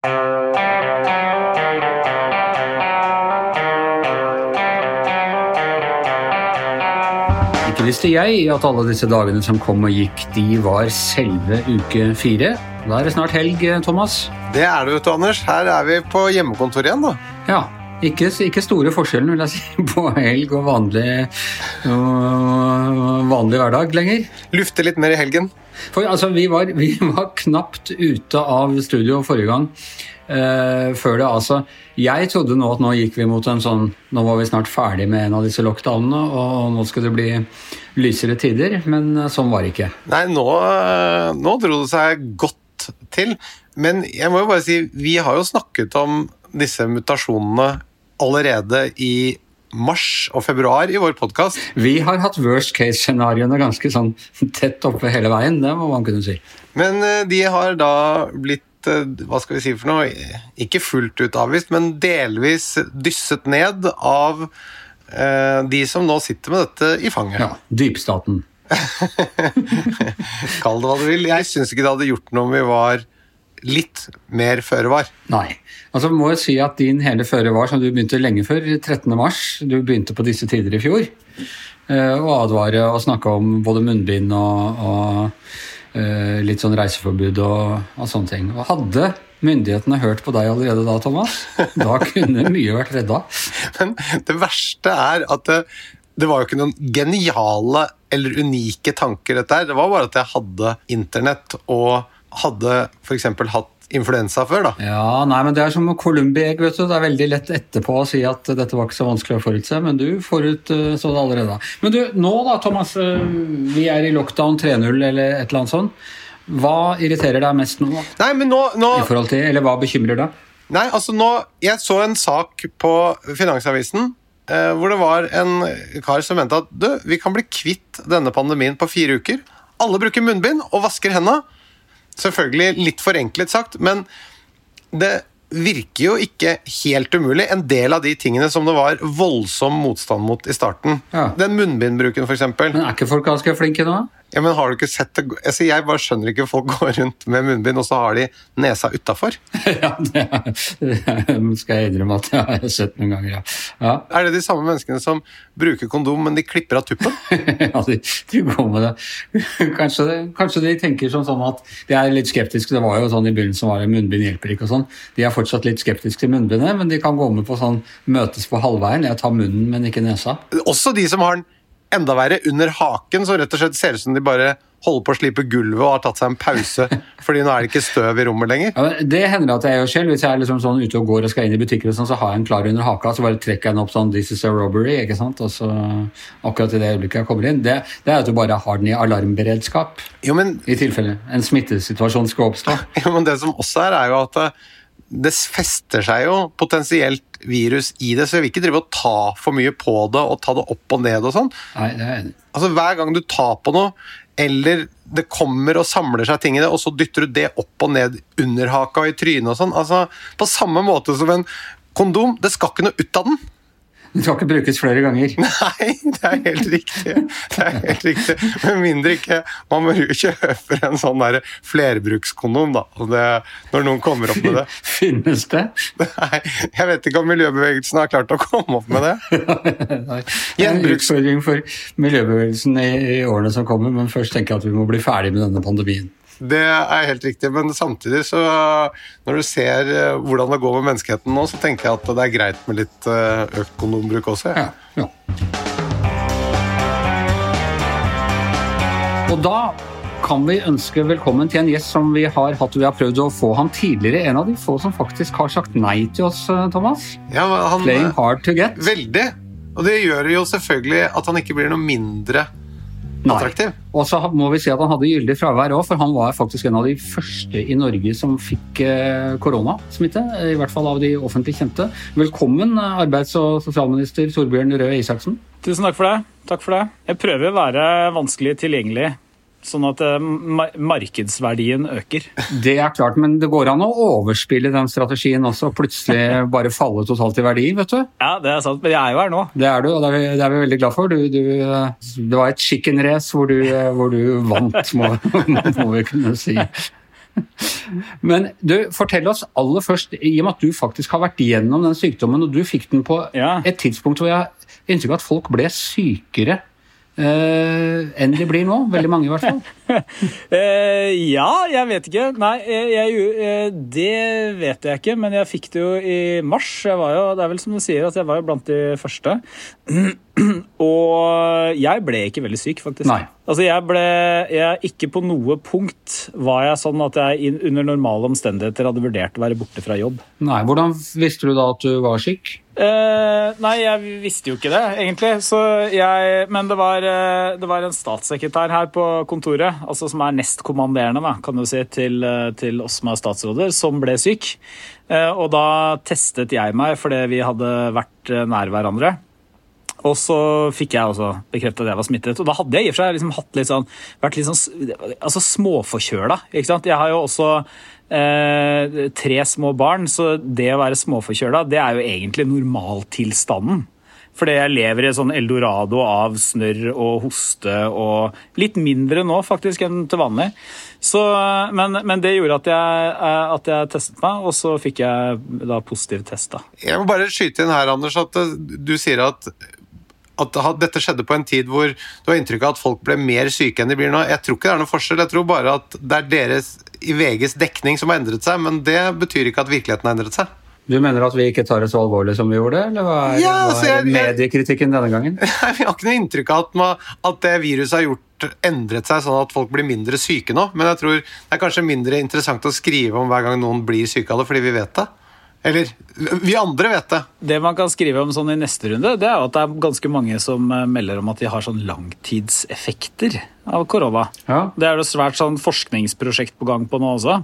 Ikke visste jeg at alle disse dagene som kom og gikk, de var selve uke fire. Da er det snart helg, Thomas. Det er det, vet du, Anders. Her er vi på hjemmekontoret igjen, da. Ja, ikke, ikke store forskjellen vil jeg si, på helg og vanlig, øh, vanlig hverdag lenger. Lufte litt mer i helgen. For altså, vi var, vi var knapt ute av studio forrige gang. Uh, før det altså Jeg trodde nå at nå gikk vi mot en sånn Nå var vi snart ferdig med en av disse lockdownene, og nå skulle det bli lysere tider, men eh, sånn var det ikke. Nei, nå, øh, nå dro det seg godt til. Men jeg må jo bare si, vi har jo snakket om disse mutasjonene allerede i mars og februar i vår podkast. Vi har hatt worst case-scenarioene ganske sånn tett oppe hele veien, det må man kunne si. Men øh, de har da blitt øh, hva skal vi si for noe, ikke fullt ut avvist, men delvis dysset ned av eh, de som nå sitter med dette i fanget. Ja, Dypstaten. Kall det hva du vil. Jeg syns ikke det hadde gjort noe om vi var litt mer føre var. Nei. Altså må jeg si at din hele føre var som du begynte lenge før, 13. mars. Du begynte på disse tider i fjor. å Og advare og snakke om både munnbind og, og eh, litt sånn reiseforbud og, og sånne ting. Og hadde myndighetene hørt på deg allerede da, Thomas, da kunne mye vært redda. Men det verste er at det, det var jo ikke noen geniale eller unike tanker, dette her. Det var bare at jeg hadde internett og hadde f.eks. hatt influensa før, da. Ja, nei, men Det er som Columbi-egg. vet du. Det er veldig lett etterpå å si at dette var ikke så vanskelig å forutse, men du forutså det allerede. Men du, nå da, Thomas. eh, Vi er i lockdown 3.0 eller et eller annet sånt. Hva irriterer deg mest nå? Nei, men nå, nå i forhold til, Eller hva bekymrer deg? Nei, altså nå Jeg så en sak på Finansavisen eh, hvor det var en kar som mente at du, vi kan bli kvitt denne pandemien på fire uker. Alle bruker munnbind og vasker hendene. Selvfølgelig litt forenklet sagt, men det virker jo ikke helt umulig. En del av de tingene som det var voldsom motstand mot i starten. Ja. Den munnbindbruken, f.eks. Men Er ikke folk ganske flinke nå? Ja, men har du ikke sett det? Altså, jeg bare skjønner ikke folk går rundt med munnbind, og så har de nesa utafor. ja, det, er, det skal jeg innrømme at jeg har sett noen ganger, ja. ja. Er det de samme menneskene som bruker kondom, men de klipper av tuppen? ja, de, de går med det. Kanskje, det- kanskje de tenker som sånn at de er litt skeptiske. Det var jo sånn i begynnelsen var det munnbind hjelper ikke og sånn. De er fortsatt litt skeptiske til munnbindet, men de kan gå med på sånn møtes på halvveien. Jeg tar munnen, men ikke nesa. Også de som har den enda verre under haken, som rett og slett ser ut som de bare holder på å slipe gulvet og har tatt seg en pause, fordi nå er det ikke støv i rommet lenger. Ja, det hender at jeg gjør selv. Hvis jeg er liksom sånn ute og går og skal inn i butikker, og sånn, så har jeg en klar under haka, så bare trekker jeg den opp sånn 'This is a robbery', ikke sant? Og så akkurat i det øyeblikket jeg kommer inn. Det, det er at du bare har den i alarmberedskap, Jo, men, i tilfelle en smittesituasjon skal oppstå. jo, men det som også er, er jo at eh, det fester seg jo potensielt virus i det, så jeg vil ikke drive og ta for mye på det og ta det opp og ned og sånn. Altså Hver gang du tar på noe, eller det kommer og samler seg ting i det, og så dytter du det opp og ned under haka og i trynet og sånn. Altså, På samme måte som en kondom. Det skal ikke noe ut av den. Den skal ikke brukes flere ganger. Nei, det er helt riktig. Det er helt riktig. Med mindre ikke man må jo kjøpe en sånn der flerbrukskondom, da. Det, når noen kommer opp med det. Finnes det? Nei, jeg vet ikke om miljøbevegelsen har klart å komme opp med det. Nei. Det er en utfordring for miljøbevegelsen i, i årene som kommer, men først tenker jeg at vi må bli ferdig med denne pandemien. Det er helt riktig, men samtidig så Når du ser eh, hvordan det går med menneskeheten nå, så tenker jeg at det er greit med litt eh, økt kondombruk også. Ja, Ja. ja. Og da kan vi ønske velkommen til en gjest som vi har hatt. Vi har prøvd å få han tidligere. En av de få som faktisk har sagt nei til oss, eh, Thomas. Ja, han, Playing hard to get. Veldig. Og det gjør jo selvfølgelig at han ikke blir noe mindre. Attraktiv. Og så må vi si at han hadde gyldig fravær òg, for han var faktisk en av de første i Norge som fikk eh, koronasmitte. I hvert fall av de offentlig kjente. Velkommen, eh, arbeids- og sosialminister Torbjørn Røe Isaksen. Tusen takk for det. Takk for det. Jeg prøver å være vanskelig tilgjengelig, sånn at eh, markedsverdien øker. Det er klart, men det går an å overspille den strategien også, og plutselig bare falle totalt i verdi, vet du. Ja, det er sant, men jeg er jo her nå. Det er du, og det er vi, det er vi veldig glad for. Du, du, det var et chicken race hvor du, hvor du vant, må, må vi kunne si. Men du, fortell oss aller først, i og med at du faktisk har vært gjennom den sykdommen, og du fikk den på Ja. et tidspunkt hvor jeg har inntrykk av at folk ble sykere eh, enn de blir nå. Veldig mange, i hvert fall. uh, ja, jeg vet ikke. Nei, jeg, jeg, eh, det vet jeg ikke, men jeg fikk det jo i mars. Jeg jo, det er vel som du sier, at jeg var jo blant de første. Og jeg ble ikke veldig syk, faktisk. Nei. Altså, jeg ble jeg, Ikke på noe punkt var jeg sånn at jeg under normale omstendigheter hadde vurdert å være borte fra jobb. Nei, Hvordan visste du da at du var syk? Eh, nei, jeg visste jo ikke det, egentlig. Så jeg, men det var, eh, det var en statssekretær her på kontoret, altså som er nestkommanderende da, kan du si, til, eh, til oss som er statsråder, som ble syk. Eh, og da testet jeg meg fordi vi hadde vært eh, nær hverandre. Og så fikk jeg også bekreftet at jeg var smittet. Og da hadde jeg i og for seg liksom hatt litt sånn, vært litt sånn altså småforkjøla. Jeg har jo også eh, tre små barn, så det å være småforkjøla, det er jo egentlig normaltilstanden. Fordi jeg lever i et sånn eldorado av snørr og hoste og litt mindre nå faktisk enn til vanlig. Så, men, men det gjorde at jeg, eh, at jeg testet meg, og så fikk jeg da positiv test. da. Jeg må bare skyte inn her, Anders, at eh, du sier at, at dette skjedde på en tid hvor du har inntrykk av at folk ble mer syke enn de blir nå. Jeg tror ikke det er noen forskjell. Jeg tror bare at det er deres i VGs dekning som har endret seg, men det betyr ikke at virkeligheten har endret seg. Du mener at vi ikke tar det så alvorlig som vi gjorde, eller hva er, Ja, hva altså, er jeg- jeg- mediekritikken denne gangen? Nei, Vi har ikke noe inntrykk av at, man, at det viruset har gjort endret seg sånn at folk blir mindre syke nå, men jeg tror det er kanskje mindre interessant å skrive om hver gang noen blir syke av det, fordi vi vet det. Eller vi andre vet det. Det man kan skrive om sånn i neste runde, det er at det er ganske mange som eh, melder om at de har sånn langtidseffekter av korona. Ja. Det er jo svært sånn forskningsprosjekt på gang på nå også.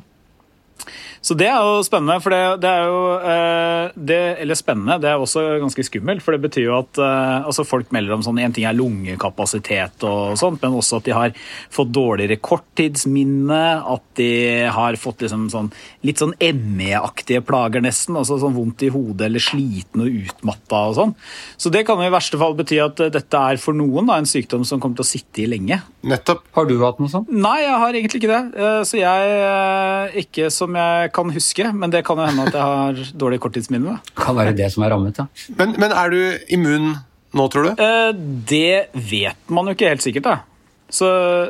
Så det er jo spennende, for det, det er jo eh, det, Eller spennende, det er også ganske skummelt. For det betyr jo at eh, altså folk melder om sånn En ting er lungekapasitet og sånt, men også at de har fått dårligere korttidsminne. At de har fått liksom sånn litt sånn ME-aktige plager, nesten. Altså sånn vondt i hodet eller sliten og utmatta og sånn. Så det kan jo i verste fall bety at eh, dette er for noen da, en sykdom som kommer til å sitte i lenge. Nettopp. Har du hatt noe sånt? Nei, jeg har egentlig ikke det. Eh, Så jeg Ikke som jeg kan huske, men det kan jo hende at jeg har dårlig korttidsminne. Kan være det som er rammet, ja. Men, men er du immun nå, tror du? Eh, Det vet man jo ikke helt sikkert, da. Så,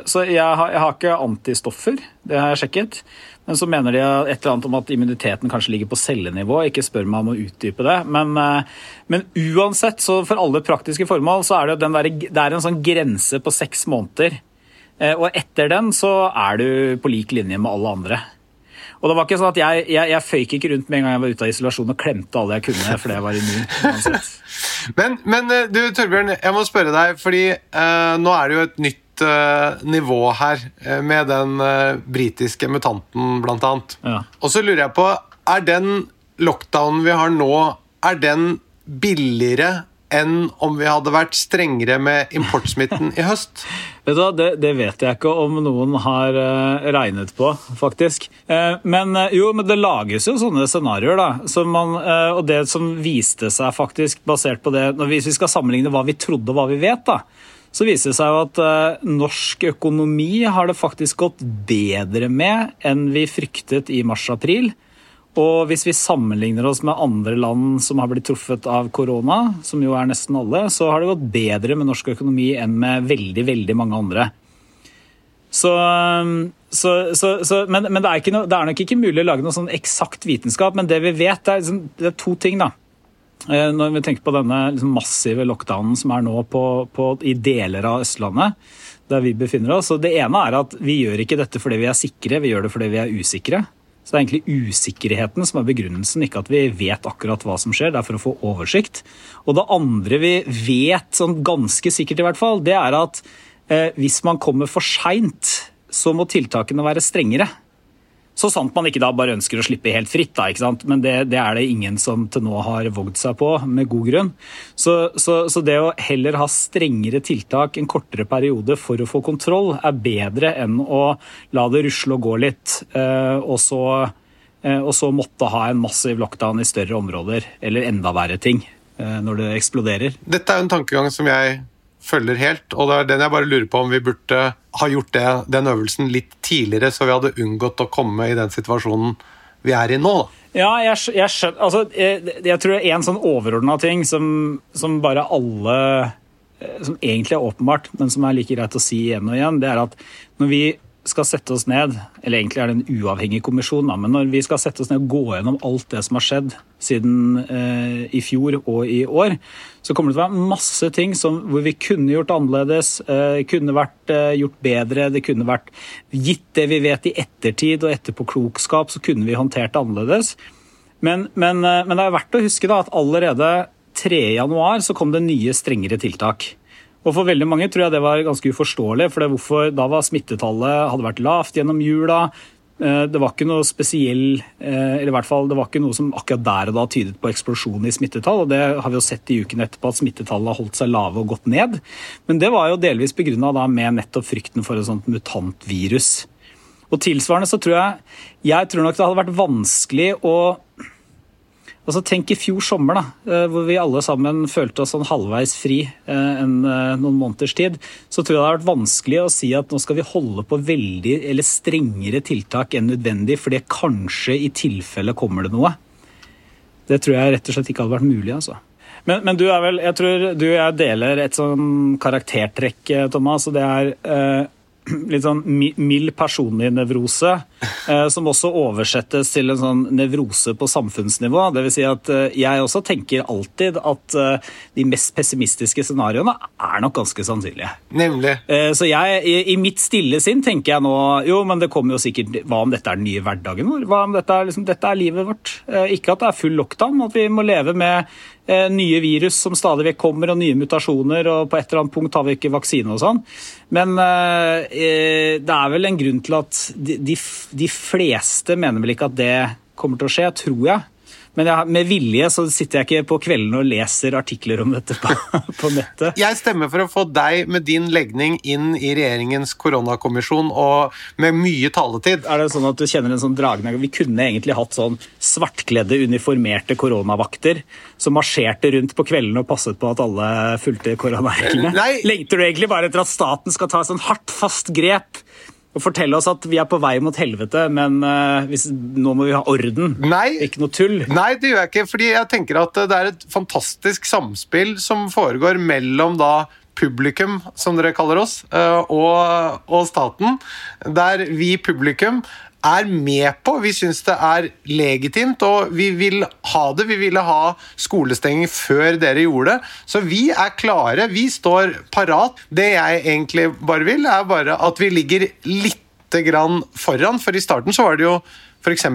så jeg, har, jeg har ikke antistoffer, det har jeg sjekket. Men så mener de et eller annet om at immuniteten kanskje ligger på cellenivå. Ikke spør meg om å utdype det. Men, eh, men uansett, så for alle praktiske formål, så er det, den der, det er en sånn grense på seks måneder. Eh, Og etter den så er du på lik linje med alle andre. Og det var ikke sånn at jeg, jeg, jeg føyk ikke rundt med en gang jeg var ute av isolasjon og klemte alle jeg kunne fordi jeg var immun. Men, men eh, du, Torbjørn, jeg må spørre deg, fordi eh, nå er det jo et nytt eh, nivå her eh, med den eh, britiske mutanten, blant annet. Ja. Og så lurer jeg på, er den lockdownen vi har nå, er den billigere enn om vi hadde vært strengere med importsmitten i høst? Vet du hva, det, det vet jeg ikke om noen har eh, regnet på, faktisk. Eh, men eh, jo, men det lages jo sånne scenarioer, da. Man, og det som viste seg faktisk, basert på det Hvis vi skal sammenligne hva vi trodde og hva vi vet, da. Så viser det seg jo at norsk økonomi har det faktisk gått bedre med enn vi fryktet i mars-april. Og hvis vi sammenligner oss med andre land som har blitt truffet av korona, som jo er nesten alle, så har det gått bedre med norsk økonomi enn med veldig, veldig mange andre. Så, så, så, så men, men det, er noe, det er nok ikke mulig å lage noe sånn eksakt vitenskap, men det vi vet, det er, liksom, det er to ting, da. Eh, Når vi tenker på denne liksom massive lockdownen som er nå på, på, i deler av Østlandet, der vi befinner oss. Og det ene er at vi gjør ikke dette fordi vi er sikre, vi gjør det fordi vi er usikre. Så det er egentlig usikkerheten som er begrunnelsen, ikke at vi vet akkurat hva som skjer. Det er for å få oversikt. Og det andre vi vet, sånn ganske sikkert i hvert fall, det er at eh, hvis man kommer for seint, så må tiltakene være strengere. Så sant man ikke da bare ønsker å slippe helt fritt, da, ikke sant? men det, det er det ingen som til nå har vågd seg på, med god grunn. Så, så, så det å heller ha strengere tiltak en kortere periode for å få kontroll, er bedre enn å la det rusle og gå litt, eh, og så, eh, og så måtte ha en massiv lockdown i større områder, eller enda verre ting, eh, når det eksploderer. Dette er jo en tankegang som jeg følger helt. Og det er den jeg bare lurer på om vi burde ha gjort det, den øvelsen litt tidligere, så vi hadde unngått å komme i den situasjonen vi er i nå. Ja, jeg, jeg skjønner altså, jeg, jeg tror det er en sånn overordna ting som, som bare alle eh, Som egentlig er åpenbart, men som er like greit å si igjen og igjen, det er at når vi skal sette oss ned, eller egentlig er det en uavhengig kommisjon, men når vi skal sette oss ned og gå gjennom alt det som har skjedd siden eh, i fjor og i år, så kommer det til å være masse ting som, hvor vi kunne gjort annerledes, eh, kunne vært eh, gjort bedre, det kunne vært gitt det vi vet i ettertid og etterpåklokskap, så kunne vi håndtert det annerledes. Men, men, eh, men det er verdt å huske da, at allerede 3. januar så kom det nye, strengere tiltak. Og For veldig mange tror jeg det var ganske uforståelig. for hvorfor Da var smittetallet hadde vært lavt gjennom jula. Eh, Det var ikke noe spesiell eh, eller i hvert fall det var ikke noe som akkurat der og da tydet på eksplosjon i smittetall. og Det har vi jo sett i uken etterpå, at smittetallet har holdt seg lave og gått ned. Men det var jo delvis begrunna med nettopp frykten for et sånt mutantvirus. Og tilsvarende så tror jeg Jeg tror nok det hadde vært vanskelig å Altså Tenk i fjor sommer, da, eh, hvor vi alle sammen følte oss sånn halvveis fri eh, en, eh, noen måneders tid. Så tror jeg det har vært vanskelig å si at nå skal vi holde på veldig eller strengere tiltak enn nødvendig, fordi kanskje i tilfelle kommer det noe. Det tror jeg rett og slett ikke hadde vært mulig. altså. Men, men du er vel, jeg tror du og jeg deler et sånn karaktertrekk, Thomas, og det er eh, litt sånn mild personlig nevrose, eh, som også oversettes til en sånn nevrose på samfunnsnivå. Det vil si at eh, jeg også tenker alltid at eh, de mest pessimistiske scenarioene er nok ganske sannsynlige. Nemlig. Så jeg, i, mitt stille sinn tenker jeg nå jo, men det kommer jo sikkert Hva om dette er den nye hverdagen vår? Hva om dette er, liksom, dette er livet vårt? Ikke at det er full lockdown, at vi må leve med nye virus som stadig vekk kommer, og nye mutasjoner, og på et eller annet punkt har vi ikke vaksine og sånn. Men eh, eh, det er vel en grunn til at de, de fleste mener vel ikke at det kommer til å skje, tror jeg. Men jeg, med vilje så sitter jeg ikke på kveldene og leser artikler om dette på, på nettet. Jeg stemmer for å få deg med din legning inn i regjeringens koronakommisjon og med mye taletid. Er det sånn at du kjenner en sånn dragende Vi kunne egentlig hatt sånn svartkledde, uniformerte koronavakter som marsjerte rundt på kveldene og passet på at alle fulgte koronareglene. Lengter du egentlig bare etter at staten skal ta sånn hardt, fast grep og fortelle oss at vi er på vei mot helvete, men eh, hvis, nå må vi ha orden? Nei. Ikke noe tull? Nei, det gjør jeg ikke, fordi jeg tenker at det er et fantastisk samspill som foregår mellom da publikum, som dere kaller oss, eh, og, og staten, der vi publikum er med på. Vi syns det er legitimt, og vi vil ha det. Vi ville ha skolestenging før dere gjorde det. Så vi er klare. Vi står parat. Det jeg egentlig bare vil, er bare at vi ligger lite grann foran, for i starten så var det jo f.eks.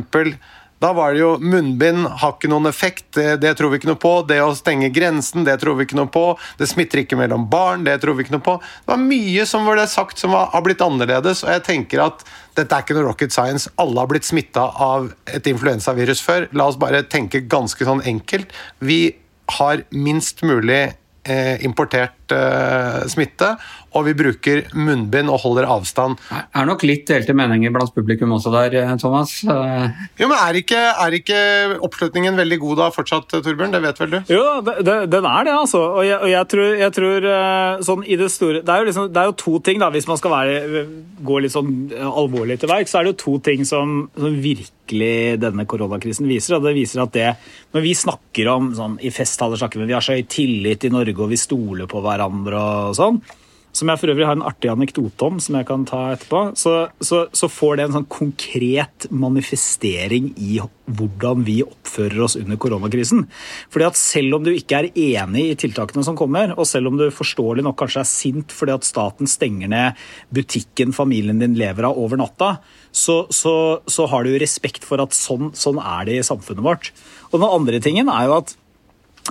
Da var det jo munnbind, har ikke noen effekt, det, det tror vi ikke noe på. Det å stenge grensen, det tror vi ikke noe på. Det smitter ikke mellom barn, det tror vi ikke noe på. Det var mye som ble sagt som var, har blitt annerledes, og jeg tenker at dette er ikke noe rocket science. Alle har blitt smitta av et influensavirus før. La oss bare tenke ganske sånn enkelt. Vi har minst mulig eh, importert eh, smitte, og vi bruker munnbind og holder avstand. Det er nok litt delte meninger blant publikum også der, eh, Thomas. Eh, Jo, men Er ikke, er ikke oppslutningen veldig god da fortsatt, Torbjørn? Det vet vel du? Jo, det, det, den er det, altså. Og jeg, og jeg tror, jeg tror eh, sånn i det store det er, jo liksom, det er jo to ting, da, hvis man skal være, gå litt sånn alvorlig til verk, så er det jo to ting som, som virkelig denne koronakrisen viser. og det viser at det, Når vi snakker om sånn, i festtaler snakker vi, vi har så høy tillit i Norge, og vi stoler på hverandre og sånn, som jeg for øvrig har en artig anekdote om, som jeg kan ta etterpå, så, så, så får det en sånn konkret manifestering i hvordan vi oppfører oss under koronakrisen. Fordi at selv om du ikke er enig i tiltakene som kommer, og selv om du forståelig nok kanskje er sint fordi at staten stenger ned butikken familien din lever av over natta, så, så, har du respekt for at sånn, sånn er det i samfunnet vårt. Og den andre tingen er jo at,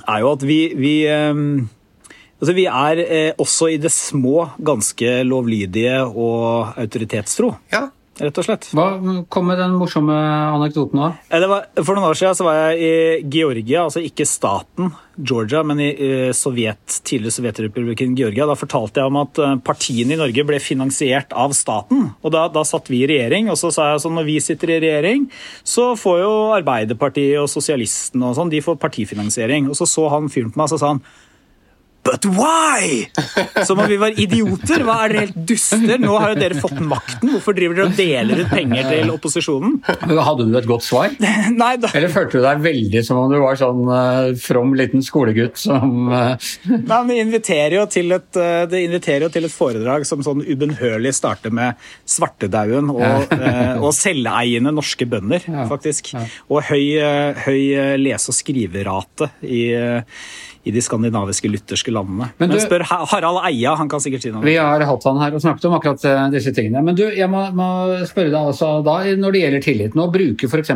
er jo at vi, vi ehm, Altså, vi er eh, også i det små ganske lovlydige og autoritetstro, Ja. rett og slett. hva kom med den morsomme anekdoten nå? Eh, Det var, for noen år siden så var jeg i Georgia, altså ikke staten Georgia, men i eh, Sovjet, tidligere Sovjetrepublikken Georgia. Da fortalte jeg om at eh, partiene i Norge ble finansiert av staten. Og da, da satt vi i regjering, og så sa jeg sånn når vi sitter i regjering, så får jo Arbeiderpartiet og sosialistene og sånn, de får partifinansiering. Og så så han fyren på meg og så sa han But why? Som om vi var idioter. Hva Er dere helt duster? Nå har jo dere fått makten. Hvorfor driver dere og deler ut penger til opposisjonen? Hadde du et godt svar? Nei, da, Eller følte du deg veldig som om du var sånn uh, from liten skolegutt som uh, Nei, men det inviterer, jo til et, uh, det inviterer jo til et foredrag som sånn ubønnhørlig starter med svartedauden og, uh, og selveiende norske bønder, faktisk. Og høy, høy lese- og skriverate i, i de skandinaviske lutherske landene. Men Men, spør Harald Eia, han kan sikkert si noe. Vi har hatt han her og snakket om akkurat eh, disse tingene. Men du, jeg må, må spørre deg altså da, når det gjelder tillit. Nå bruker f.eks.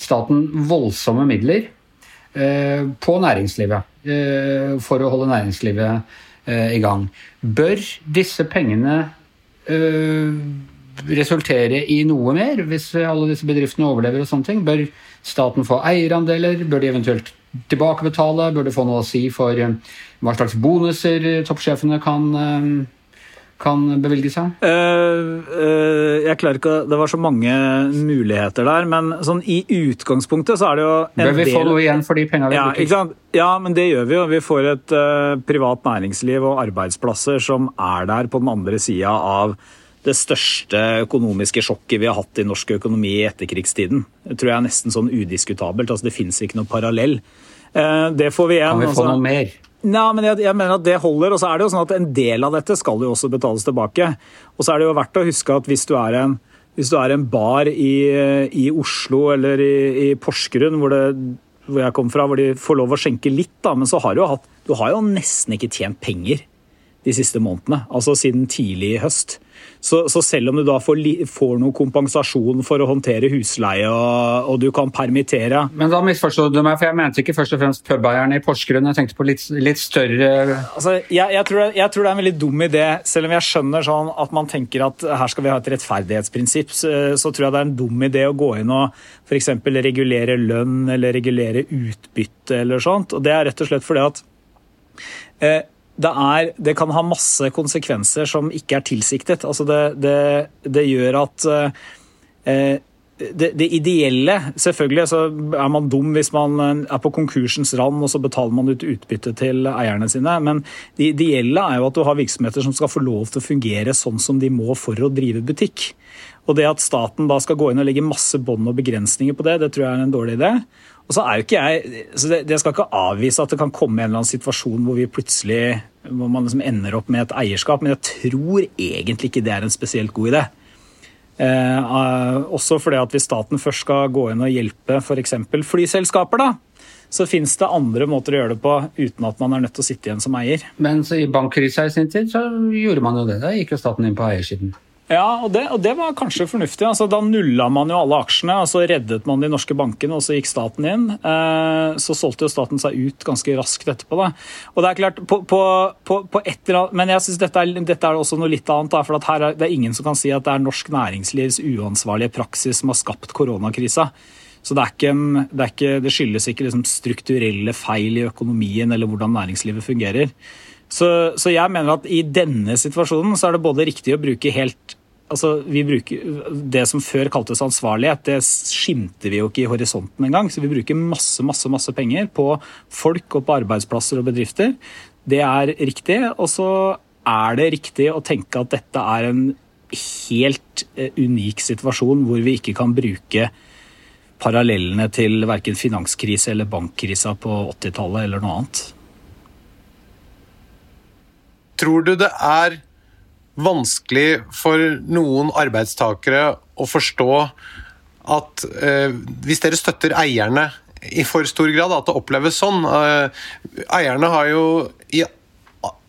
staten voldsomme midler eh, på næringslivet eh, for å holde næringslivet eh, i gang. Bør disse pengene eh, resultere i noe mer, hvis alle disse bedriftene overlever og sånne ting? Bør staten få eierandeler? Bør de eventuelt tilbakebetale? Bør det få noe å si for eh, hva slags bonuser eh, toppsjefene kan, eh, kan bevilge seg? Uh, uh, jeg klarer ikke Det var så mange muligheter der, men sånn i utgangspunktet så er det jo en Bør vi få noe igjen for de pengene vi Ja, bruker? ja, men det gjør vi jo. Vi får et uh, privat næringsliv og arbeidsplasser som er der på den andre sida av det største økonomiske sjokket vi har hatt i norsk økonomi i etterkrigstiden. Det tror jeg er nesten sånn udiskutabelt. altså Det fins ikke noe parallell. Eh, det får vi igjen. Kan vi få altså. noe mer? Nei, men jeg, jeg mener at det holder. Og så er det jo sånn at en del av dette skal jo også betales tilbake. Og så er det jo verdt å huske at hvis du er en, hvis du er en bar i, i Oslo eller i, i Porsgrunn, hvor, det, hvor jeg kom fra, hvor de får lov å skjenke litt, da, men så har du jo hatt Du har jo nesten ikke tjent penger de siste månedene, altså siden tidlig i høst. Så, så selv om du da får, får noe kompensasjon for å håndtere husleie, og, og du kan permittere Men da misforsto du meg, for jeg mente ikke først og fremst pubeierne i Porsgrunn. Jeg tenkte på litt, litt større Altså, jeg, jeg, tror det, jeg tror det er en veldig dum idé, selv om jeg skjønner sånn at man tenker at her skal vi ha et rettferdighetsprinsipp, så, så tror jeg det er en dum idé å gå inn og f.eks. regulere lønn eller regulere utbytte eller sånt. Og det er rett og slett fordi at eh, det, er, det kan ha masse konsekvenser som ikke er tilsiktet. Altså det, det, det gjør at eh, det, det ideelle Selvfølgelig så er man dum hvis man eh, er på konkursens rand og så betaler man ut utbytte til eierne sine, men det ideelle er jo at du har virksomheter som skal få lov til å fungere sånn som de må for å drive butikk. Og det at staten da skal gå inn og legge masse bånd og begrensninger på det, det tror jeg er en dårlig idé. Og så er jo ikke jeg, så det, det skal ikke avvise at det kan komme en eller annen situasjon hvor vi plutselig hvor man liksom ender opp med et eierskap, men jeg tror egentlig ikke det er en spesielt god idé. Eh, eh, også fordi at hvis staten først skal gå inn og hjelpe f.eks. flyselskaper, da, så fins det andre måter å gjøre det på uten at man er nødt til å sitte igjen som eier. Mens i bankkrisa i sin tid så gjorde man jo det. Da gikk jo staten inn på eiersiden. Ja, og det, og det var kanskje fornuftig. Altså, da nulla man jo alle aksjene, og så reddet man de norske bankene, og så gikk staten inn. Eh, så solgte jo staten seg ut ganske raskt etterpå. Da. Og det er klart, på, på, på, et Men jeg synes dette dette er også noe litt annet. Da, for her er, det er ingen som kan si at det er norsk næringslivs uansvarlige praksis som har skapt koronakrisa. Så det, ikke det, ikke, det skyldes ikke liksom strukturelle feil i økonomien eller hvordan næringslivet fungerer. Så, så jeg mener at i denne situasjonen så er det både riktig å bruke helt altså vi bruker, Det som før kaltes ansvarlighet, det skimter vi jo ikke i horisonten engang. Så vi bruker masse masse, masse penger på folk og på arbeidsplasser og bedrifter. Det er riktig. Og så er det riktig å tenke at dette er en helt eh, unik situasjon hvor vi ikke kan bruke parallellene til verken finanskrise eller bankkrisa på 80-tallet eller noe annet. Tror du det er vanskelig for noen arbeidstakere å forstå at eh, hvis dere støtter eierne i for stor grad, at det oppleves sånn eh, Eierne har jo i,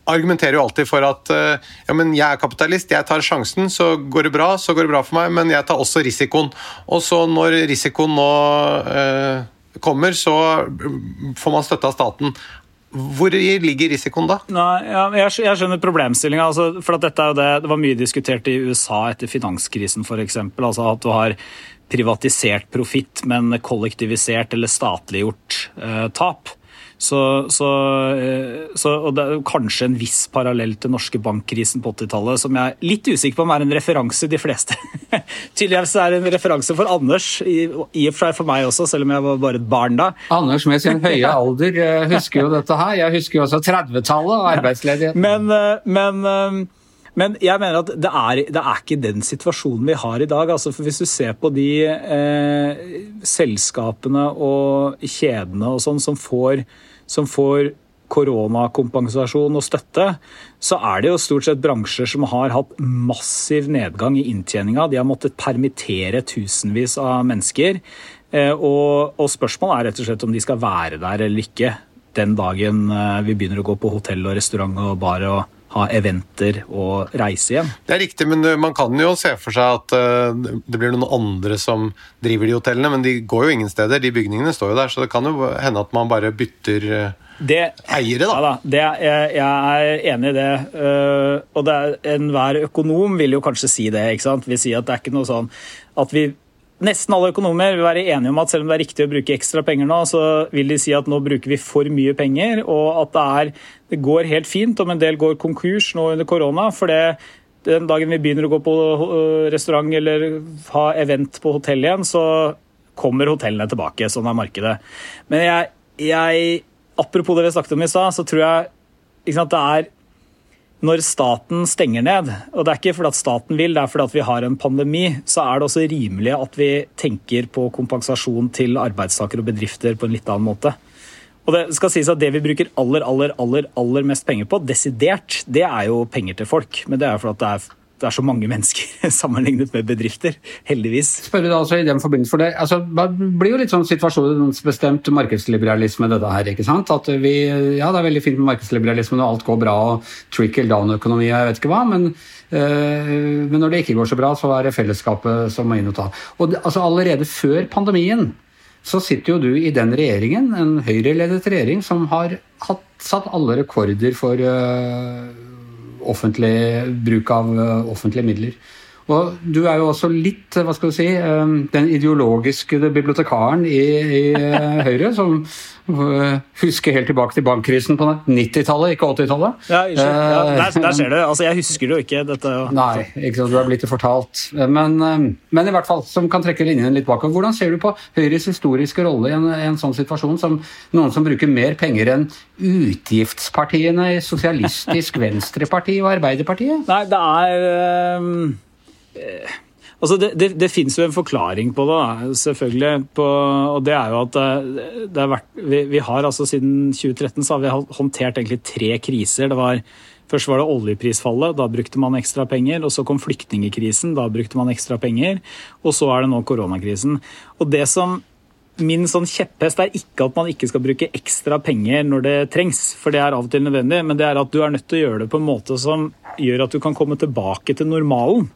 argumenterer jo alltid for at eh, ja, men jeg er kapitalist, jeg tar sjansen, så går det bra, så går det bra for meg, men jeg tar også risikoen. Og så når risikoen nå eh, kommer, så får man støtte av staten. Hvor ligger risikoen da? Nei, jeg, jeg skjønner problemstillinga. Altså, det, det var mye diskutert i USA etter finanskrisen f.eks. Altså at du har privatisert profitt, men kollektivisert eller statliggjort eh, tap. Så, så, eh, så, og det er kanskje en viss parallell til norske bankkrisen på 80-tallet, som jeg er litt usikker på om er en referanse de fleste. Tydeligvis er det en referanse for Anders, i, i og for seg for meg også, selv om jeg var bare et barn da. Anders med sin høye alder eh, husker jo dette her. Jeg husker jo også 30-tallet og arbeidsledigheten. Men, eh, men men jeg mener at det er, det er, ikke den situasjonen vi har i dag. Altså, for Hvis du ser på de eh, selskapene og kjedene og sånn som får, som får koronakompensasjon og støtte, så er det jo stort sett bransjer som har hatt massiv nedgang i inntjeninga. De har måttet permittere tusenvis av mennesker. Eh, og, og spørsmålet er rett og slett om de skal være der eller ikke den dagen eh, vi begynner å gå på hotell og restaurant og bar og ha eventer og reise igjen. Det er riktig, men man kan jo se for seg at eh, det blir noen andre som driver de hotellene, men de går jo ingen steder. De bygningene står jo der, så det kan jo hende at man bare bytter eh, det, eiere, da. Ja, da det, jeg, jeg, er enig i det. Uh, og enhver økonom vil jo kanskje si det. ikke sant? Vi sier at det er ikke noe sånn at vi Nesten alle økonomer vil være enige om at selv om det er riktig å bruke ekstra penger nå, så vil de si at nå bruker vi for mye penger, og at det, er, det går helt fint om en del går konkurs nå under korona. for det den dagen vi begynner å gå på øh, restaurant eller ha event på hotell igjen, så kommer hotellene tilbake. Sånn er markedet. Men jeg, jeg apropos det vi snakket om i stad, så tror jeg sant, det er når staten stenger ned, og det er ikke fordi at staten vil, det er fordi at vi har en pandemi, så er det også rimelig at vi tenker på kompensasjon til arbeidstakere og bedrifter på en litt annen måte. Og Det skal sies at det vi bruker aller, aller, aller, aller mest penger på, desidert, det er jo penger til folk. Men det er fordi at det er det er så mange mennesker sammenlignet med bedrifter. Heldigvis. Spør du altså i den forbindelse for det, altså, det blir jo litt sånn situasjonsbestemt markedsliberalisme, dette her. ikke sant? At vi, ja, Det er veldig fint med markedsliberalisme når alt går bra, og trickle down-økonomi jeg vet ikke hva. Men, øh, men, når det ikke går så bra, så er det fellesskapet som må inn og ta. Og altså Allerede før pandemien så sitter jo du i den regjeringen, en Høyre-ledet regjering, som har hatt, satt alle rekorder for øh, offentlig bruk av eh, offentlige midler. Og du er jo også litt hva skal du si, eh, den ideologiske bibliotekaren i, i eh, Høyre, som Eh, husker helt tilbake til bankkrisen på 90-tallet, ikke 80-tallet. Ja, ja, der, der, ser du. Altså, jeg husker det jo ikke. Dette. Nei, ikke sant, du har blitt det fortalt. Men, eh, men, i hvert fall, som kan trekke linjene litt bakover. Hvordan ser du på Høyres historiske rolle i en, en, sånn situasjon som noen som bruker mer penger enn utgiftspartiene i Sosialistisk Venstreparti og Arbeiderpartiet? Nei, det er øh, Altså det, det, det fins jo en forklaring på det, selvfølgelig. På, og det er jo at det, har vært, vi, vi, har altså Siden 2013 så har vi håndtert egentlig tre kriser. Var, først var det oljeprisfallet, da brukte man ekstra penger. og Så kom flyktningekrisen, da brukte man ekstra penger. Og så er det nå koronakrisen. Og det som Min sånn kjepphest er ikke at man ikke skal bruke ekstra penger når det trengs, for det er av og til nødvendig, men det er at du er nødt til å gjøre det på en måte som gjør at du kan komme tilbake til normalen.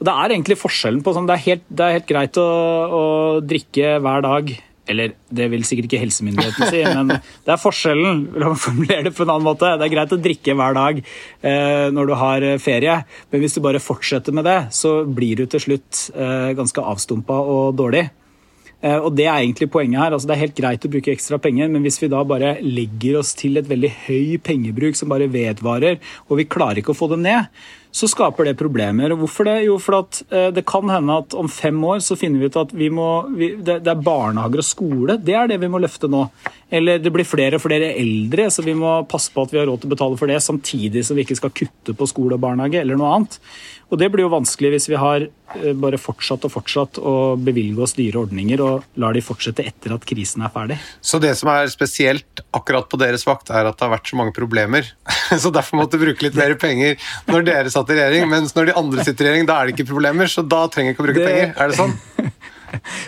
Og Det er egentlig forskjellen på sånn, det, er helt, det er helt greit å, å, drikke hver dag. Eller det vil sikkert ikke helsemyndighetene si, men det er forskjellen. La meg formulere det på en annen måte. Det er greit å drikke hver dag eh, når du har eh, ferie, men hvis du bare fortsetter med det, så blir du til slutt eh, ganske avstumpa og dårlig. Eh, og Det er egentlig poenget her. Altså, det er helt greit å bruke ekstra penger, men hvis vi da bare legger oss til et veldig høy pengebruk som bare vedvarer, og vi klarer ikke å få det ned, så skaper det problemer. Hvorfor det? Jo, for at eh, det kan hende at om fem år så finner vi ut at vi må, vi, det, er barnehager og skole. Det er det vi må løfte nå. Eller det blir flere og flere eldre, så vi må passe på at vi har råd til å betale for det, samtidig som vi ikke skal kutte på skole og barnehage eller noe annet. Og det blir jo vanskelig hvis vi har eh, bare fortsatt og fortsatt å bevilge oss dyre ordninger og lar de fortsette etter at krisen er ferdig. Så det som er spesielt akkurat på deres vakt, er at det har vært så mange problemer. Så derfor måtte du bruke litt mer penger når dere satt i regjering. Mens når de andre sitter i regjering, da er det ikke problemer, så da trenger ikke å bruke det... penger. Er det sånn?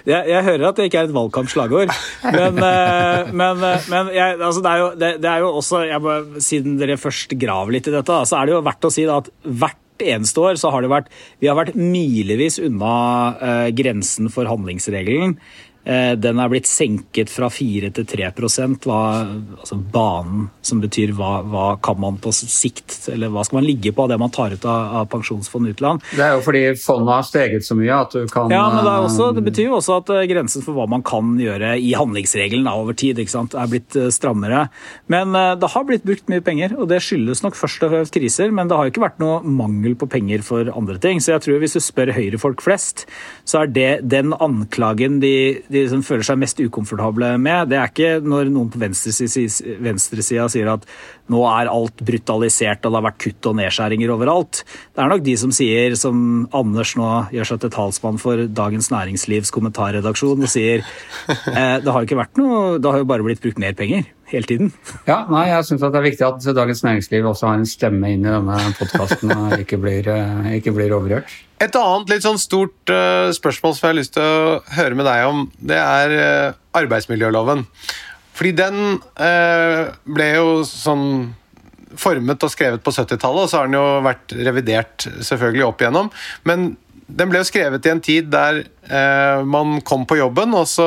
Jeg, jeg, hører at det ikke er et valgkampslagord, men, eh, men, eh, men jeg, altså det, er jo, det, det, er jo, også må, Siden dere først graver litt i dette, så er det jo verdt å si at hvert eneste år så har det vært Vi har vært milevis unna uh, grensen for handlingsregelen. Eh, den er blitt senket fra 4 til 3% hva, altså banen, som betyr hva, hva, kan man på sikt, eller hva skal man ligge på av det man tar ut av, av pensjonsfond utland. Det er jo fordi fondet har steget så mye at du kan Ja, men det, også, det betyr jo også at eh, grensen for hva man kan gjøre i handlingsregelen over tid, er blitt eh, strammere. Men det har blitt brukt mye penger, og det skyldes nok først og fremst kriser, men det har ikke vært noe mangel på penger for andre ting. Så jeg tror hvis du spør Høyre-folk flest, så er det den anklagen de de som føler seg mest ukomfortable med, det er ikke når noen på venstresida venstre sier at nå er alt brutalisert og det har vært kutt og nedskjæringer overalt. Det er nok de som sier, som Anders nå gjør seg til talsmann for Dagens Næringslivs kommentarredaksjon, og sier eh, det har jo ikke vært noe, det har jo bare blitt brukt mer penger hele tiden. Ja, nei, jeg syns det er viktig at Dagens Næringsliv også har en stemme inn i denne podkasten og ikke blir, eh, ikke blir overhørt. Et annet litt sånn stort uh, spørsmål som jeg har lyst til å høre med deg om, det er uh, arbeidsmiljøloven. Fordi den uh, ble jo sånn formet og skrevet på 70-tallet, og så har den jo vært revidert selvfølgelig opp igjennom. Men den ble jo skrevet i en tid der man kom på jobben, og så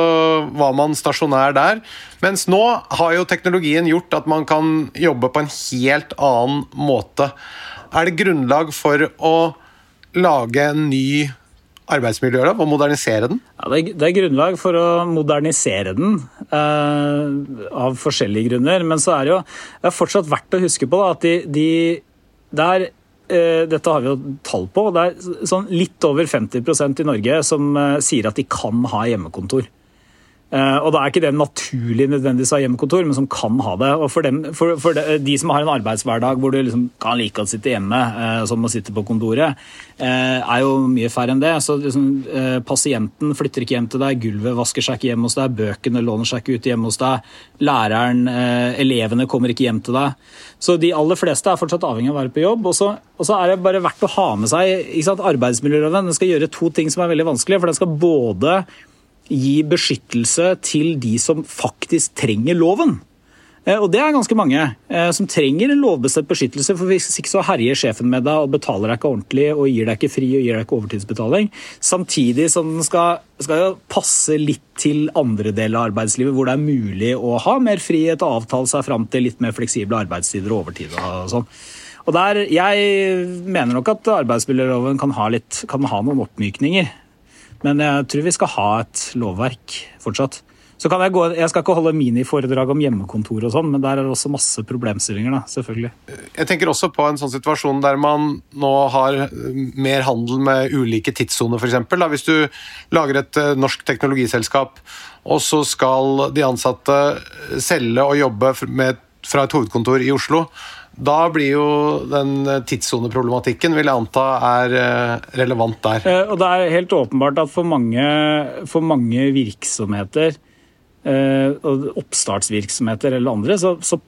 var man stasjonær der. Mens nå har jo teknologien gjort at man kan jobbe på en helt annen måte. Er det grunnlag for å lage en ny arbeidsmiljølov og modernisere den? Ja, det, er, er, grunnlag for å modernisere den eh, av forskjellige grunner. Men så er det jo det er fortsatt verdt å huske på da, at de, de det eh, dette har vi jo tall på. Det er sånn litt over 50% i Norge som eh, sier at de kan ha hjemmekontor. Uh, og Da er ikke det naturlig nødvendigvis ha hjemmekontor, men som kan ha det. Og For, dem, for, for de, som har en arbeidshverdag hvor du liksom kan like å sitte hjemme uh, som å sitte på kontoret, uh, er jo mye færre enn det. Så liksom, Pasienten flytter ikke hjem til deg, gulvet vasker seg ikke hjemme hos deg, bøkene låner seg ikke ut hjemme hos deg, læreren, elevene kommer ikke hjem til deg. Så de aller fleste er fortsatt avhengig av å være på jobb. Og så, er det bare verdt å ha med seg arbeidsmiljøloven. Den skal gjøre to ting som er veldig vanskelige. for den skal både gi beskyttelse til de som faktisk trenger loven. Eh, og det er ganske mange eh, som trenger en lovbestemt beskyttelse. for Hvis ikke så herjer sjefen med deg og betaler deg ikke ordentlig og gir deg ikke fri og gir deg ikke overtidsbetaling. Samtidig som den skal, skal passe litt til andre deler av arbeidslivet hvor det er mulig å ha mer frihet og avtale seg fram til litt mer fleksible arbeidstider og overtid. og sånn. Og der, Jeg mener nok at arbeidsmiljøloven kan ha, litt, kan ha noen oppmykninger. Men jeg tror vi skal ha et lovverk fortsatt. Så kan jeg, gå, jeg skal ikke holde miniforedrag om hjemmekontor og sånn, men der er det også masse problemstillinger, da, selvfølgelig. Jeg tenker også på en sånn situasjon der man nå har mer handel med ulike tidssoner, f.eks. Hvis du lager et eh, norsk teknologiselskap, og så skal de ansatte selge og jobbe med, fra et hovedkontor i Oslo, da blir jo den tidssoneproblematikken vil jeg anta er eh, relevant der. Eh, og Det er helt åpenbart at for mange, for mange virksomheter, eh, oppstartsvirksomheter eller andre, så, så,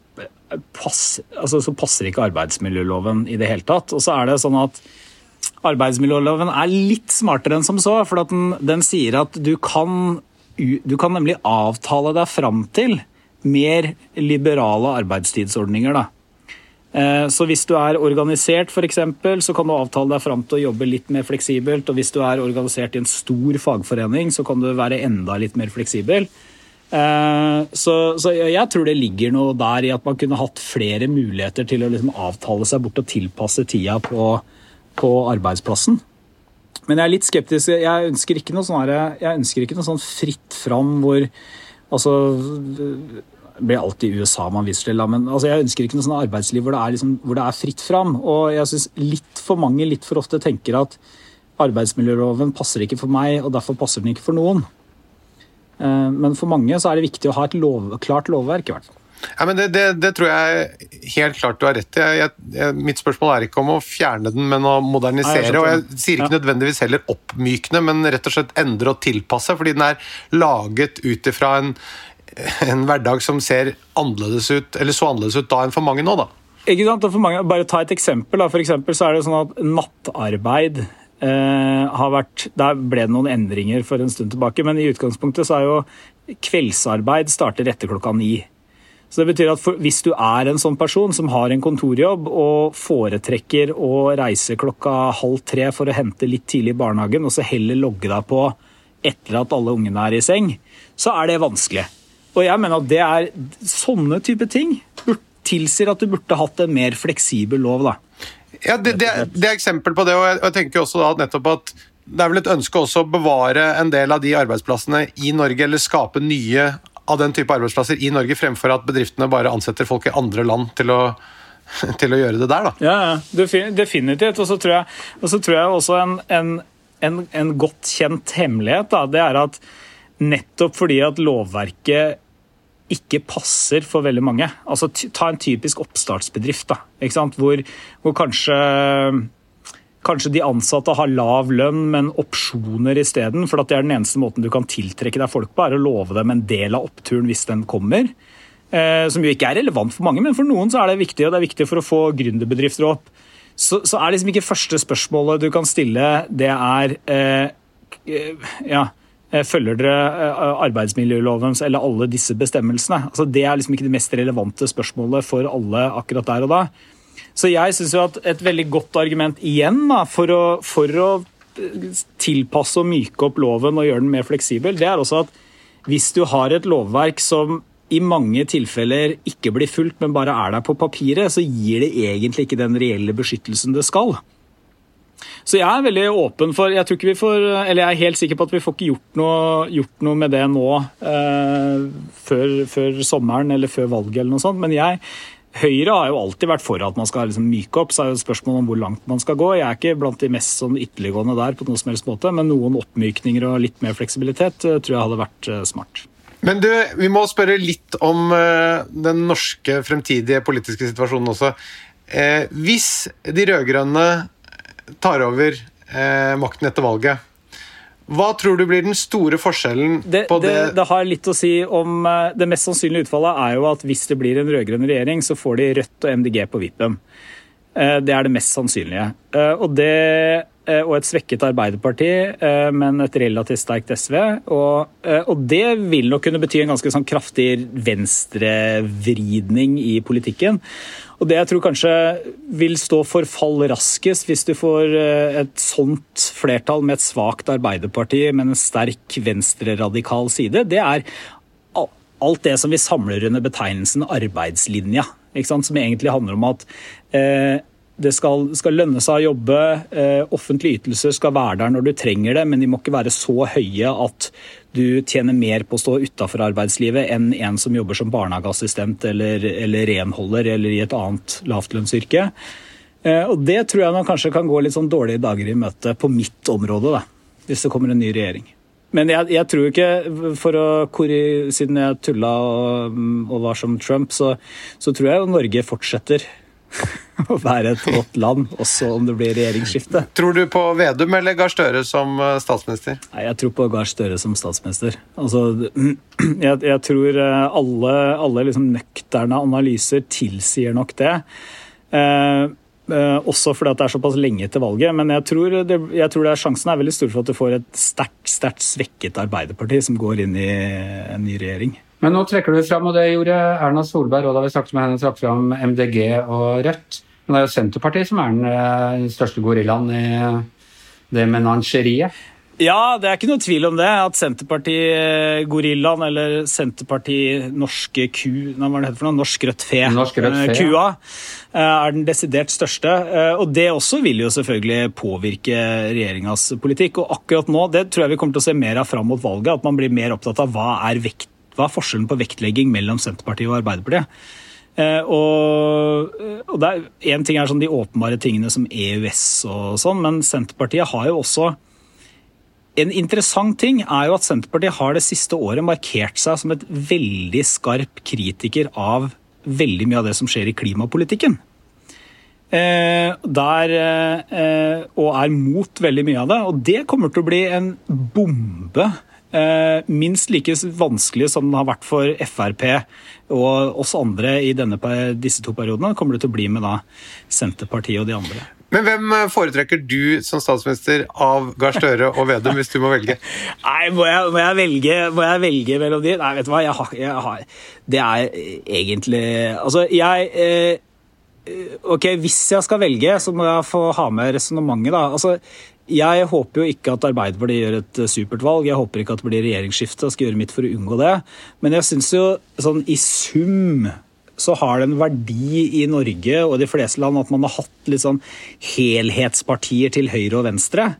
pass, altså, så, passer ikke arbeidsmiljøloven i det hele tatt. Og så er det sånn at Arbeidsmiljøloven er litt smartere enn som så. For den, den, sier at du kan, du kan nemlig avtale deg fram til mer liberale arbeidstidsordninger. da. Eh, så hvis du er organisert, f.eks., så kan du avtale deg fram til å jobbe litt mer fleksibelt. Og hvis du er organisert i en stor fagforening, så kan du være enda litt mer fleksibel. Eh, så, så jeg tror det ligger noe der i at man kunne hatt flere muligheter til å liksom avtale seg bort og tilpasse tida på, på arbeidsplassen. Men jeg er litt skeptisk. Jeg ønsker ikke noe sånn, sånn fritt fram hvor altså blir alltid USA man viser til, men altså, jeg ønsker ikke noe sånn arbeidsliv hvor det, er, liksom, hvor det er fritt fram. Og jeg syns litt for mange litt for ofte tenker at arbeidsmiljøloven passer ikke for meg, og derfor passer den ikke for noen. Eh, men for mange så er det viktig å ha et lov, klart lovverk, i hvert fall. Ja, men det, det, det, tror jeg helt klart du har rett i. Jeg, jeg, mitt spørsmål er ikke om å fjerne den, men å modernisere. Nei, og jeg sier ikke nødvendigvis heller oppmykne, men rett og slett endre og tilpasse. Fordi den er laget ut ifra en, en hverdag som ser annerledes ut, eller så annerledes ut da enn for mange nå, da. Ikke sant? For mange, bare ta et eksempel. Da. For eksempel så er det sånn at nattarbeid eh, har vært Der ble det noen endringer for en stund tilbake, men i utgangspunktet så er jo kveldsarbeid starter etter klokka ni. Så det betyr at for, Hvis du er en sånn person som har en kontorjobb og foretrekker å reise klokka halv tre for å hente litt tidlig i barnehagen, og så heller logge deg på etter at alle ungene er i seng, så er det vanskelig. Og jeg mener at det er sånne type ting tilsier at du burde hatt en mer fleksibel lov. da. Ja, det, det, det, er eksempel på det, og jeg, jeg tenker også da nettopp at det er vel et ønske også å bevare en del av de arbeidsplassene i Norge, eller skape nye av den type arbeidsplasser i Norge, fremfor at bedriftene bare ansetter folk i andre land til å, til å gjøre det der. da. Ja, definitivt. Og så tror tror jeg også en, en, en, en, godt kjent hemmelighet da, det er at nettopp fordi at lovverket ikke passer for veldig mange. Altså, Ta en typisk oppstartsbedrift da, hvor, hvor kanskje Kanskje de ansatte har lav lønn, men opsjoner isteden. For det er den eneste måten du kan tiltrekke deg folk på, er å love dem en del av oppturen hvis den kommer. Eh, som jo ikke er relevant for mange, men for noen så er det viktig. Og det er viktig for å få gründerbedrifter opp. Så, så er liksom ikke første spørsmålet du kan stille, det er eh, eh ja, Følger dere eh, arbeidsmiljølovens eller alle disse bestemmelsene? Altså, det er liksom ikke det mest relevante spørsmålet for alle akkurat der og da. Så jeg syns at et veldig godt argument igjen da, for, å, for å tilpasse og myke opp loven og gjøre den mer fleksibel, det er også at hvis du har et lovverk som i mange tilfeller ikke blir fulgt, men bare er der på papiret, så gir det egentlig ikke den reelle beskyttelsen det skal. Så jeg er veldig åpen for Jeg tror ikke vi får, eller jeg er helt sikker på at vi får ikke gjort noe, gjort noe med det nå eh, før, før, sommeren eller før valget eller noe sånt. Men jeg, Høyre har jo alltid vært for at man skal liksom myke opp, så er det et spørsmål om hvor langt man skal gå. Jeg er ikke blant de mest sånn ytterliggående der, på noen som helst måte, men noen oppmykninger og litt mer fleksibilitet eh, tror jeg hadde vært eh, smart. Men du, vi må spørre litt om uh, den norske fremtidige politiske situasjonen også. Eh, hvis de rød-grønne tar over eh, makten etter valget, hva tror du blir den store forskjellen det, på det? det? Det har litt å si om eh, Det mest sannsynlige utfallet er jo at hvis det blir en rød-grønn regjering, så får de Rødt og MDG på vippen. Eh, det er det mest sannsynlige. Eh, og, det, og et svekket Arbeiderparti, men et relativt sterkt SV. Og, og det vil nok kunne bety en ganske sånn kraftig venstrevridning i politikken. Og det jeg tror kanskje vil stå for fall raskest, hvis du får eh, et sånt flertall med et svakt Arbeiderparti, men en sterk venstreradikal side, det er alt det som vi samler under betegnelsen arbeidslinja. Som egentlig handler om at eh, det skal, skal, lønne seg å jobbe. Eh, offentlige ytelser skal være der når du trenger det, men de må ikke være så høye at du tjener mer på å stå utafor arbeidslivet enn en som jobber som barnehageassistent eller, eller renholder eller i et annet lavtlønnsyrke. Eh, og det tror jeg man kanskje kan gå litt sånn dårlige dager i møte på mitt område, da, hvis det kommer en ny regjering. Men jeg, jeg tror ikke, å, siden jeg tulla og, og var som Trump, så, så tror jeg jo Norge fortsetter å være et godt land, også om det blir regjeringsskifte. Tror du på Vedum eller Gahr Støre som eh, statsminister? Nei, Jeg tror på Gahr Støre som statsminister. Altså, jeg, jeg tror eh, alle, alle liksom nøkterne analyser tilsier nok det. Eh, eh, også fordi det er såpass lenge til valget. Men jeg tror, det, jeg tror er, sjansen er veldig stor for at du får et sterkt, sterkt svekket Arbeiderparti som går inn i en ny regjering. Men nå trekker du fram, og det gjorde Erna Solberg, og da vi snakket med henne, trakk fram MDG og Rødt. Men det er jo Senterpartiet som er den eh, største gorillaen i det menangeriet. Ja, det er ikke noe tvil om det. At Senterparti-gorillaen, eller Senterparti-norske ku Hva var det for noe? Norsk rødt fe. Norsk rødt fe Kua ja. er den desidert største. Eh, og det også vil jo selvfølgelig påvirke regjeringas politikk. Og akkurat nå, det tror jeg vi kommer til å se mer av fram mot valget, at man blir mer opptatt av hva er vekt hva er forskjellen på vektlegging mellom Senterpartiet og Arbeiderpartiet? Eh, og, og det er, En ting er sånn de åpenbare tingene som EØS og sånn, men Senterpartiet har jo også En interessant ting er jo at Senterpartiet har det siste året markert seg som et veldig skarp kritiker av veldig mye av det som skjer i klimapolitikken. Eh, der, eh, og er mot veldig mye av det. Og det kommer til å bli en bombe Eh, minst like vanskelig som den har vært for Frp og oss andre i denne, disse to periodene, kommer det til å bli med da Senterpartiet og de andre. Men hvem eh, foretrekker du som statsminister av Gahr Støre og Vedum, hvis du må velge? Nei, må jeg, må jeg, velge, må jeg velge mellom de? Nei, vet du hva, jeg har, jeg har Det er egentlig Altså, jeg eh, Ok, hvis jeg skal velge, så må jeg få ha med resonnementet, da. Altså, Jeg håper jo ikke at Arbeiderpartiet gjør et eh, supert valg. Jeg håper ikke at det blir regjeringsskifte og skal gjøre mitt for å unngå det. Men jeg syns jo sånn i sum så har det en verdi i Norge og de fleste land at man har hatt litt sånn helhetspartier til høyre og venstre.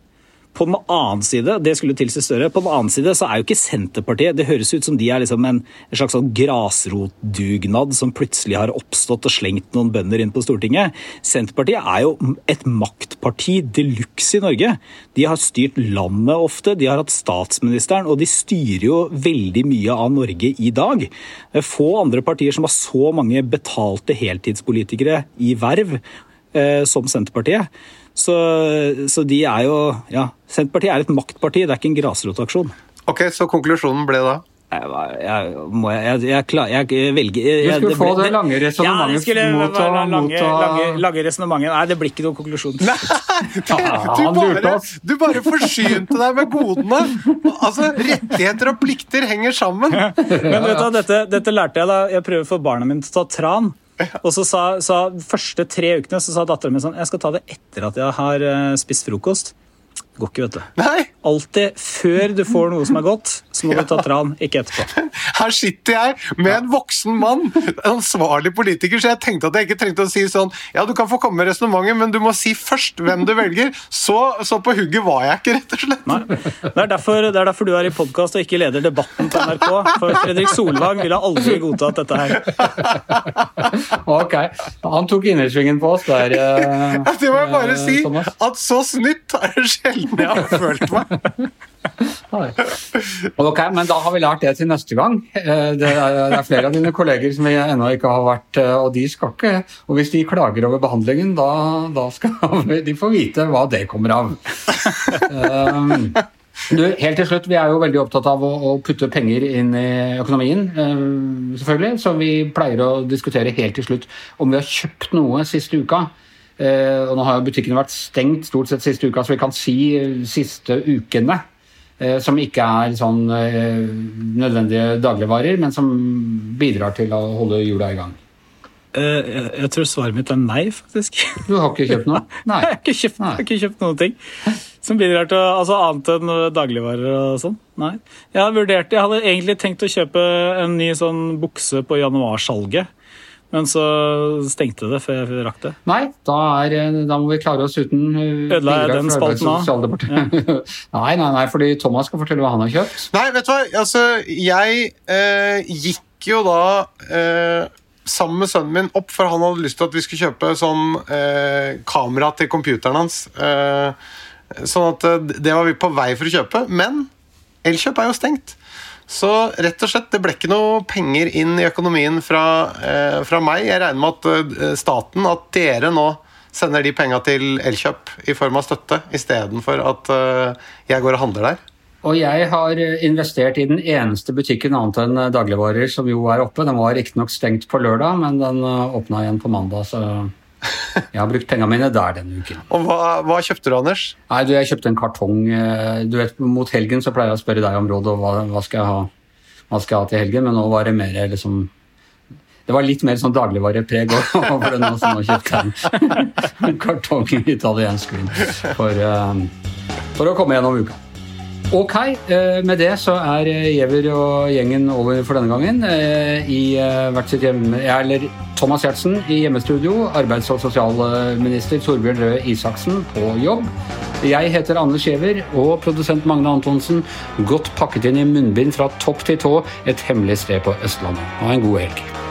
På den annen side det skulle tilsi større, på den annen side så er jo ikke Senterpartiet Det høres ut som de er liksom en, slags sånn grasrotdugnad som plutselig har oppstått og slengt noen bønder inn på Stortinget. Senterpartiet er jo et maktparti de luxe i Norge. De har styrt landet ofte, de har hatt statsministeren, og de styrer jo veldig mye av Norge i dag. Få andre partier som har så mange betalte heltidspolitikere i verv eh, som Senterpartiet. Så, så, de er jo Ja, Senterpartiet er et maktparti, det er ikke en grasrotaksjon. Ok, Så konklusjonen ble da? Jeg, jeg, må, jeg, jeg, jeg velger Du skulle få det, det lange resonnementet ja, mot å lange, lange, lange resonnementet. Nei, det blir ikke noen konklusjon. Nei, du, du, bare, du bare forsynte deg med godene! Altså, Rettigheter og plikter henger sammen. Men vet du, dette, dette lærte jeg da jeg prøver å få barna mine til å ta tran. Og så sa, sa første tre ukene så sa datteren min sånn Jeg skal ta det etter at jeg har uh, spist frokost. Det Går ikke, vet du. Nei. Alltid før du får noe som er godt, så må du ta tran, ikke etterpå. Her sitter jeg med en voksen mann, en ansvarlig politiker, så jeg tenkte at jeg ikke trengte å si sånn Ja, du kan få komme med resonnementet, men du må si først hvem du velger. Så, så, på hugget var jeg ikke, rett og slett. Nei. Det er derfor, det er derfor du er i podkast og ikke leder debatten på NRK. For Fredrik Solvang ville aldri godtatt dette her. ok. Han tok innersvingen på oss der. Uh, det må jeg bare uh, si. Thomas. At så snytt er det sjelden jeg har følt meg. Ok, men da har vi lært det til neste gang. Eh, det er, flere av dine kolleger som vi ennå ikke har vært, eh, og de skal ikke Og hvis de klager over behandlingen, da, da skal de få vite hva det kommer av. Um, du, helt til slutt, Vi er jo veldig opptatt av å, å putte penger inn i økonomien. Selvfølgelig, Så vi pleier å diskutere helt til slutt om vi har kjøpt noe siste uka. Uh, og Nå har jo butikkene vært stengt stort sett siste uka, så vi kan si siste ukene. Eh, som ikke er sånn eh, nødvendige dagligvarer, men som bidrar til å holde hjula i gang. Eh, jeg tror svaret mitt er nei, faktisk. Du har ikke kjøpt noe? Nei. jeg, har ikke kjøpt, har ikke kjøpt noen ting som bidrar til altså annet enn dagligvarer og sånn. Nei. Jeg, har vurdert, jeg hadde egentlig tenkt å kjøpe en ny sånn bukse på januarsalget. Men så stengte det før jeg rakk det. Nei, da, er, da må vi klare oss uten uh, Ødela jeg den spalten av? Ja. nei, nei, nei, fordi Thomas skal fortelle hva han har kjøpt. Nei, vet du hva, altså, jeg eh, gikk jo da eh, sammen med sønnen min opp, for han hadde lyst til at vi skulle kjøpe sånn eh, kamera til computeren hans. Eh, sånn at eh, det var vi på vei for å kjøpe. Men Elkjøp er jo stengt. Så rett og slett, det ble ikke noe penger inn i økonomien fra, eh, fra meg. Jeg regner med at eh, staten, at dere nå sender de penga til Elkjøp i form av støtte, istedenfor at eh, jeg går og handler der. Og jeg har investert i den eneste butikken annet enn dagligvarer som jo er oppe. Den var riktignok stengt på lørdag, men den åpna igjen på mandag. så... Jeg har brukt pengene mine der denne uken. Og hva, hva, kjøpte du, Anders? Nei, du, Jeg kjøpte en kartong. Eh, du vet, Mot helgen så pleier jeg å spørre deg om råd og hva, hva, skal jeg ha, hva skal jeg ha til helgen, men nå var det mer liksom det var litt mer sånn dagligvarepreg òg, for nå, så nå kjøpte jeg en kartong italiensk vin for, uh, for å komme gjennom uka. Ok, eh, med det så er Giæver og gjengen over for denne gangen. Eh, I eh, hvert sitt hjemme, eller Thomas Giertsen i hjemmestudio, arbeids- og sosialminister Torbjørn Røe Isaksen på jobb. Jeg heter Anders Giæver, og produsent Magne Antonsen. Godt pakket inn i munnbind fra topp til tå, et hemmelig sted på Østlandet. Ha en god helg.